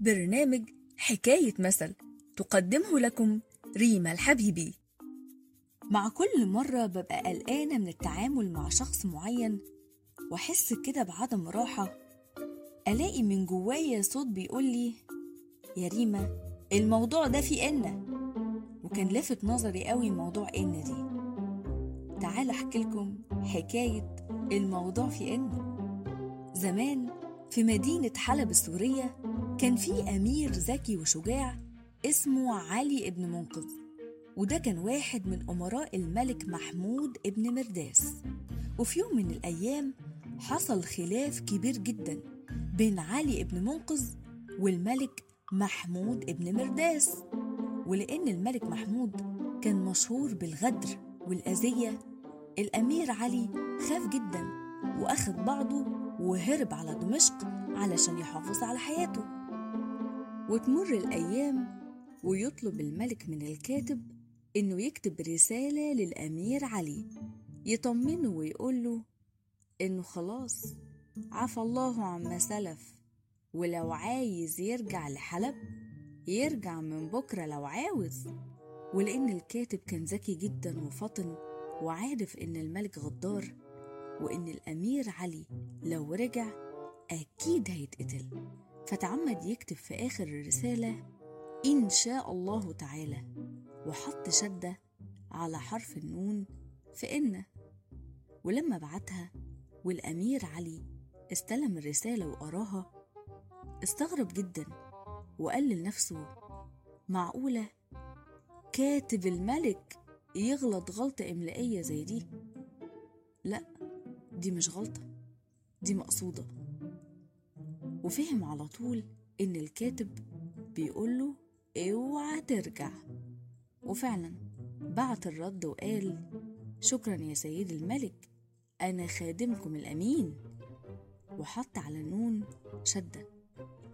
برنامج حكاية مثل تقدمه لكم ريما الحبيبي. مع كل مرة ببقى قلقانة من التعامل مع شخص معين وأحس كده بعدم راحة ألاقي من جوايا صوت بيقولي يا ريما الموضوع ده فيه إن. وكان لافت نظري قوي موضوع إن دي. تعال أحكي لكم حكاية الموضوع في إن. زمان في مدينة حلب السورية كان في أمير ذكي وشجاع اسمه علي ابن منقذ وده كان واحد من أمراء الملك محمود ابن مرداس. وفي يوم من الأيام حصل خلاف كبير جدا بين علي ابن منقذ والملك محمود ابن مرداس. ولأن الملك محمود كان مشهور بالغدر والأذية الأمير علي خاف جدا وأخذ بعضه وهرب على دمشق علشان يحافظ على حياته. وتمر الأيام ويطلب الملك من الكاتب إنه يكتب رسالة للأمير علي يطمنه ويقوله إنه خلاص عفى الله عما سلف ولو عايز يرجع لحلب يرجع من بكرة لو عاوز. ولأن الكاتب كان ذكي جدا وفطن وعارف إن الملك غدار وإن الأمير علي لو رجع أكيد هيتقتل. فتعمد يكتب في آخر الرسالة إن شاء الله تعالى وحط شدة على حرف النون في إن. ولما بعتها والأمير علي استلم الرسالة وقراها استغرب جدا وقال لنفسه معقولة كاتب الملك يغلط غلطة إملائية زي دي؟ لا. دي مش غلطة دي مقصودة. وفهم على طول إن الكاتب بيقوله أوعى ترجع. وفعلا بعت الرد وقال شكرا يا سيد الملك أنا خادمكم الأمين. وحط على النون شدة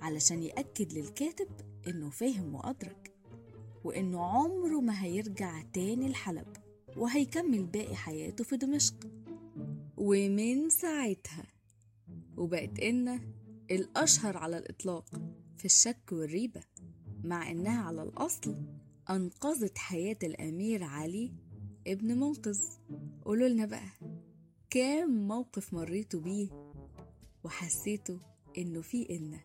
علشان يأكد للكاتب إنه فاهم وأدرك وإنه عمره ما هيرجع تاني الحلب وهيكمل باقي حياته في دمشق. ومن ساعتها وبقت إن الأشهر على الإطلاق في الشك والريبة مع إنها على الأصل أنقذت حياة الأمير علي ابن منقذ. قولوا لنا بقى كام موقف مريتوا بيه وحسيتوا إنه في إنه